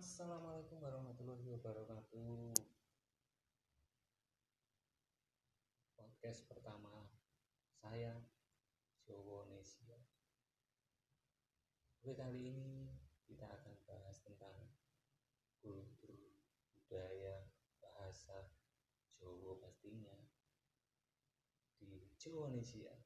Assalamualaikum warahmatullahi wabarakatuh. Podcast pertama saya Jowonesia. Oke kali ini kita akan bahas tentang kultur, budaya, bahasa Jawa pastinya di Jowonesia.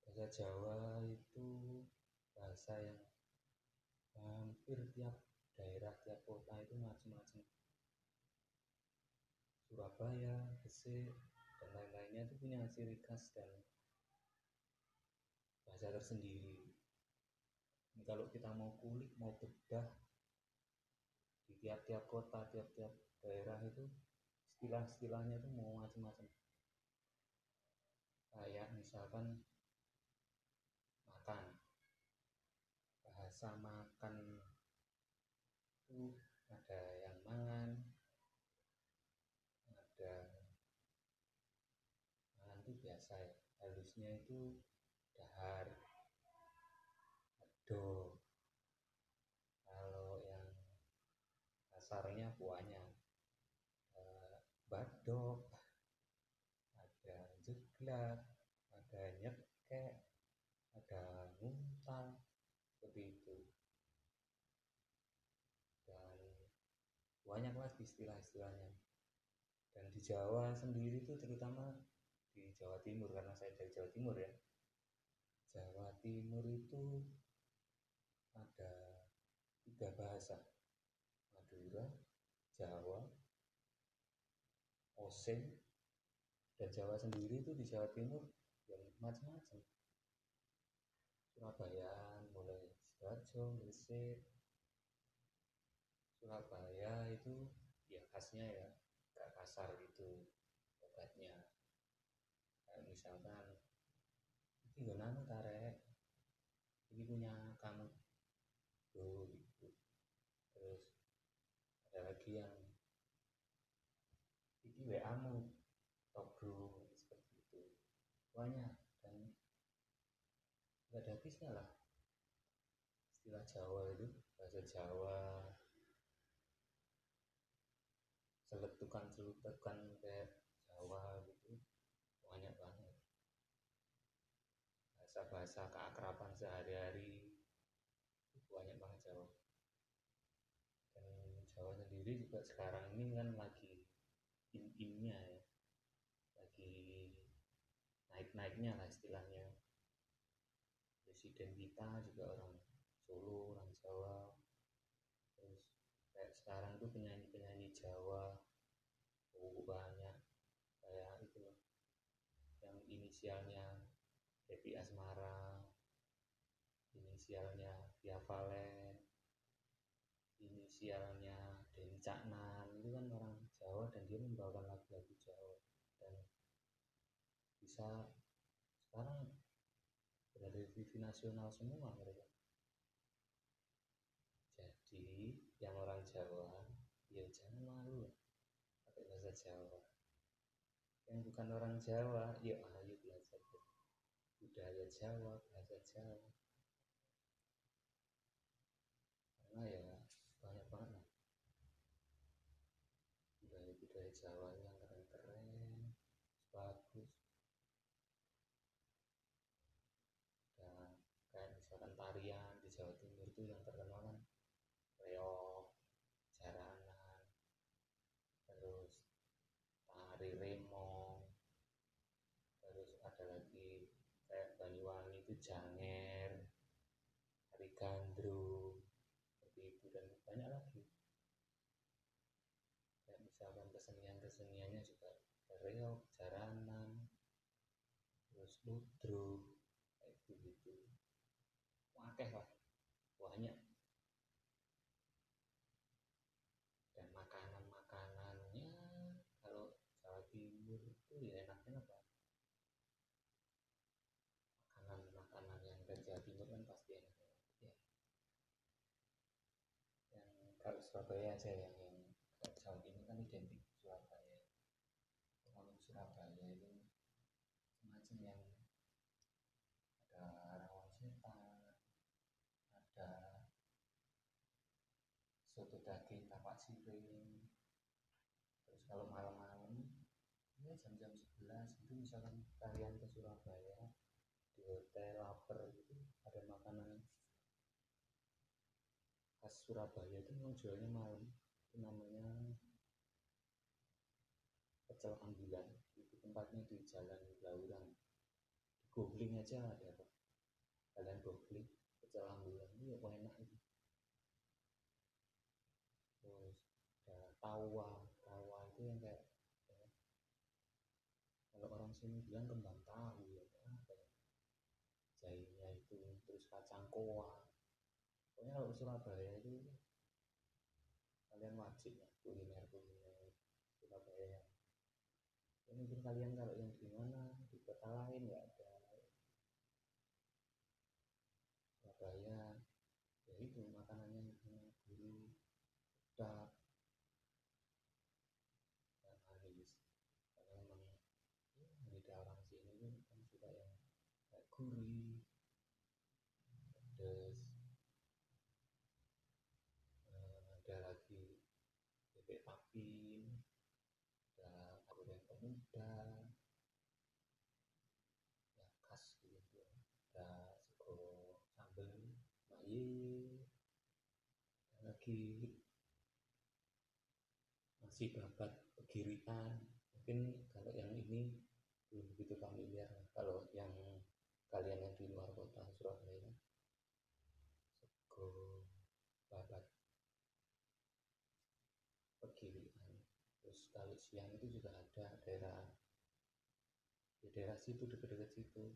Bahasa Jawa itu bahasa yang hampir tiap daerah tiap kota itu macam-macam. Surabaya, Gresik dan lain-lainnya itu punya ciri khas dan bahasa tersendiri. Ini kalau kita mau kulik mau bedah di tiap-tiap kota tiap-tiap daerah itu istilah-istilahnya itu mau macam-macam. Kayak misalkan makan bahasa makan itu ada yang mangan ada mangan itu biasa ya halusnya itu dahar ado. Kalau yang kasarnya buahnya eh, badok ada jeglak ada nyekek ada nguntal seperti itu dan banyak lagi istilah-istilahnya. Dan di Jawa sendiri itu terutama di Jawa Timur karena saya dari Jawa Timur ya. Jawa Timur itu ada tiga bahasa. Madura, Jawa, Osing dan Jawa sendiri itu di Jawa Timur yang macam-macam. Surabaya mulai Sidoarjo, Gresik. Surabaya itu ya khasnya ya gak kasar gitu obatnya. Kayak misalkan ini gak nanu tarik ini punya kamu. Tuh gitu. Terus ada lagi yang ini WA mu bro seperti itu. Banyak dan nggak ada habisnya lah. Istilah Jawa itu bahasa Jawa seletukan kayak Jawa gitu. Banyak banget. Bahasa-bahasa keakraban sehari-hari. Banyak banget Jawa. Dan Jawa sendiri juga sekarang ini kan lagi in-innya ya. Lagi naik-naiknya lah istilahnya. Presiden kita juga orang Solo, orang Jawa. Terus kayak sekarang tuh penyanyi-penyanyi Jawa oh, banyak kayak itu loh yang inisialnya Happy Asmara inisialnya Via Valen inisialnya Den Caknan. Itu kan orang Jawa dan dia membawakan lagu-lagu Jawa. Dan bisa sekarang berada di TV nasional semua mereka. Jadi yang orang Jawa ya jangan malu pakai bahasa Jawa. Yang bukan orang Jawa ya ayo budaya Jawa bahasa Jawa. Karena ya banyak banget budaya-budaya Jawa yang keren-keren bagus dan kayak misalkan tarian di Jawa Timur itu yang terkenal kan reok jaranan terus tari remong terus ada lagi kayak Banyuwangi itu janger tari gandrung seperti itu dan banyak lagi. Kayak misalkan kesenian keseniannya juga reok jaranan terus ludruk gitu gitu wakeh lah. Banyak dan makanan-makanannya kalau Jawa Timur itu ya enaknya apa makanan-makanan yang dari Jawa Timur kan pasti enak ya yang kalau Surabaya aja yang yang Jawa Timur kan identik Surabaya. Kalau Surabaya itu semacam yang ada rawon setan ada soto daging tapak siring terus kalau malam-malam ya jam-jam 11 itu misalkan kalian ke Surabaya di hotel lapar gitu ada makanan Surabaya itu memang jualnya malam. Itu namanya pecel ambulan. Itu tempatnya di jalan Blauran. Googling aja ada kok kalian googling pecel ambulan. Itu ya enak itu. Terus ada tawa. Tawa itu yang kayak ya, kalau orang sini bilang kembang tahu ya apa ya itu. Terus kacang koa pokoknya kalau Surabaya itu kalian wajib ya kuliner kuliner Surabaya ya, mungkin kalian kalau yang di mana di kota lain nggak ada. Surabaya ya itu makanannya yang gurih sedap. Dan manis karena memang ya, orang sini kan suka yang gurih pedas eh, ada lagi tapin ada goreng pemuda ya khas gitu. Ada sego sambal maye lagi nasi babat pegirian mungkin kalau yang ini belum begitu familiar. Kalau yang kalian yang di luar kota Surabaya sego babat pegirian kalau siang itu juga ada daerah di daerah situ dekat-dekat situ.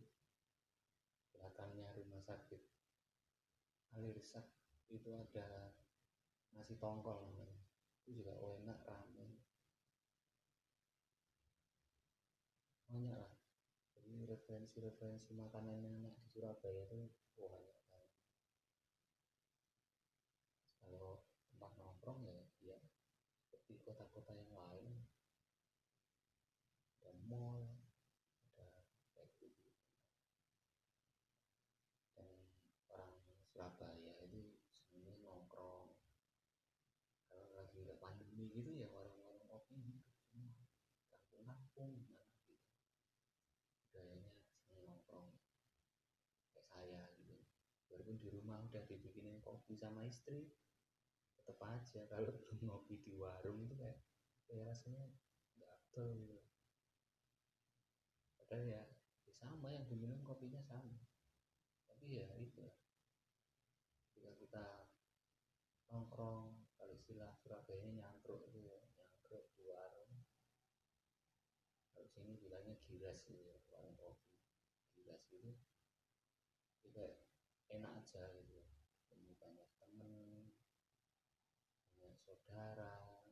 Belakangnya rumah sakit. Alirsak itu ada nasi tongkol namanya. Itu juga enak ramai banyak lah. Jadi referensi-referensi makanan yang enak di Surabaya itu banyak banget kalau tempat nongkrong ya ya seperti kota-kota yang lain. Ada mall ada gitu. Dan orang Surabaya itu sebenarnya nongkrong. Kalau lagi nggak pandemi gitu ya orang-orang kopi hidup semua kampung-kampung gimana gitu. Budayanya seneng nongkrong. Kayak saya gitu. Walaupun di rumah udah dibikinin kopi sama istri tetap aja kalau belum ngopi di warung itu kayak kayak rasanya nggak afdol gitu. Padahal ya, ya sama yang diminum kopinya sama. Tapi ya itu. Ketika kita nongkrong kalau istilah Surabaya nyangkruk itu ya nyangkruk di warung. Kalau sini bilangnya giras gitu ya warung kopi. Giras itu itu kayak enak aja gitu ketemu banyak temen banyak saudara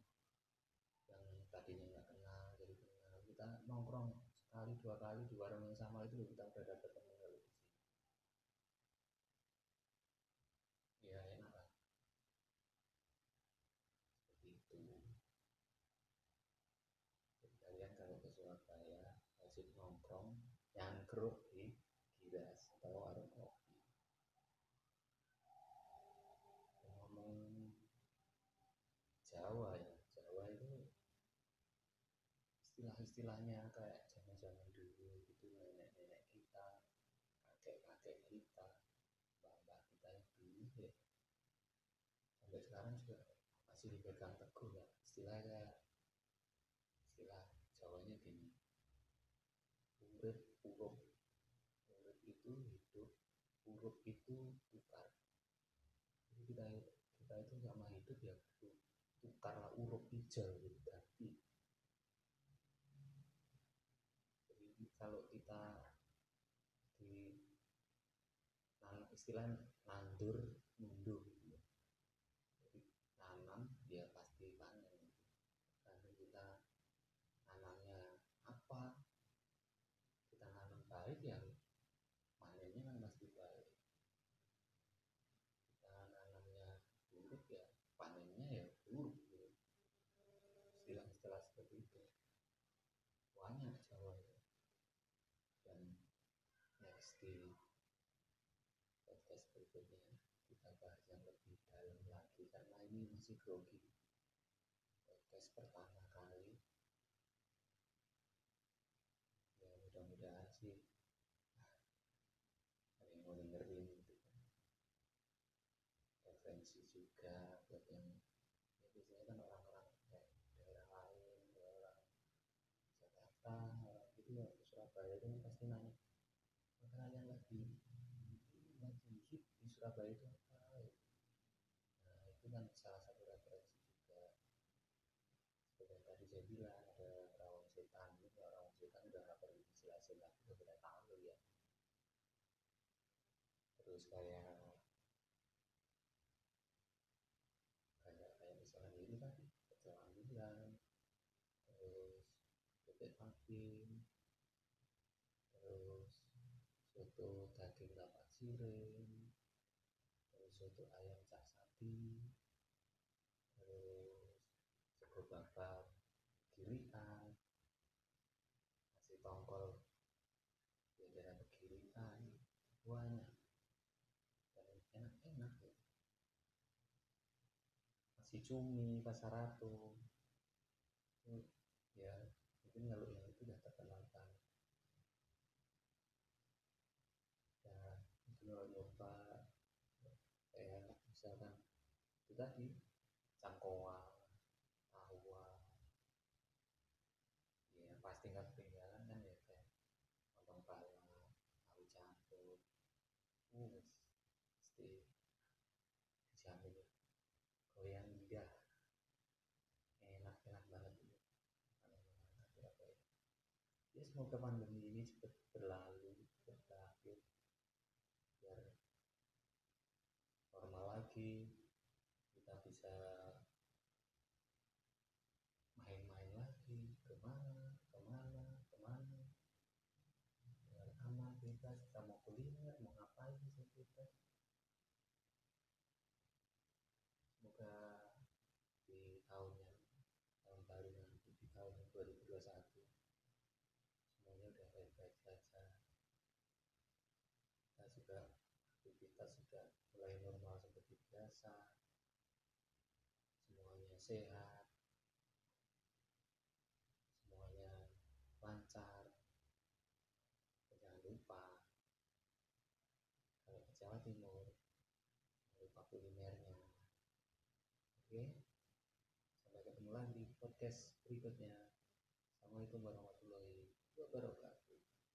yang tadinya nggak kenal jadi kenal. Kita nongkrong sekali dua kali di warung yang sama itu kita udah dapet temen kalau di sini. Ya enak lah seperti itu. Jadi kalian kalau ke Surabaya wajib nongkrong nyangkruk di Giras atau warung kopi ngomong Jawa ya Jawa itu istilah-istilahnya kayak zaman-zaman dulu gitu nenek-nenek kita kakek-kakek kita mbak-mbak kita yang dulu ya. Sampai sekarang juga masih dipegang teguh ya. Istilah kayak istilah Jawanya gini. Urip urup urip itu hidup urup itu tukar. Jadi kita kita itu sama hidup ya tukarlah urup hijau gitu jadi kalau kita di nan, istilah nandur mundur gitu. jadi nanam ya pasti panen gitu. karena kita nanamnya apa kita nanam baik ya panennya kan pasti baik kita nanamnya buruk ya panennya ya buruk gitu. istilah-istilah seperti itu banyak Jawa itu dan next di podcast berikutnya. Kita bahas yang lebih dalam lagi karena ini masih grogi. Podcast pertama kali. Ya mudah-mudahan sih. Ada yang mau dengerin gitu kan. Referensi juga buat yang ya biasanya kan orang-orang kayak daerah lain orang Jakarta orang gitu ya ke Surabaya itu pasti nanya makanan yang lagi lagi hit di Surabaya itu apa ya? nah itu kan salah satu referensi juga. Seperti yang tadi saya bilang ada rawon setan juga. Rawon setan udah perlu dijelasin lagi udah kita tahu ya. Terus kayak kayak kayak misalnya ini tadi pecel ambulan terus bebek packing terus soto daging lapak siring terus soto ayam cak sapi sego bakar kirian nasi tongkol jajaran kirian banyak. Dan enak-enak ya. Nasi cumi pasar ratu. Ya mungkin kalau yang itu udah terkenal ya itu kalau nyoba kayak misalkan itu tadi cangkoa tawa ya pasti nggak ketinggalan kan ya kayak lontong pala tahu campur uh pasti dijamin ya goyang lidah enak-enak banget itu makanan Surabaya ya semoga pandemi ini cepat berlalu berakhir. Biar normal lagi kita bisa main-main lagi ke mana ke mana ke mana biar aman bebas kita mau kuliner mau ngapain bisa bebas semoga di tahun yang tahun baru nanti di tahun 2021 semuanya udah baik-baik saja kita juga aktivitas sudah mulai normal seperti biasa. Semuanya sehat. Semuanya lancar. Jangan lupa kalau ke Jawa Timur jangan lupa kulinernya. Oke? Sampai ketemu lagi di podcast berikutnya. Assalamualaikum warahmatullahi wabarakatuh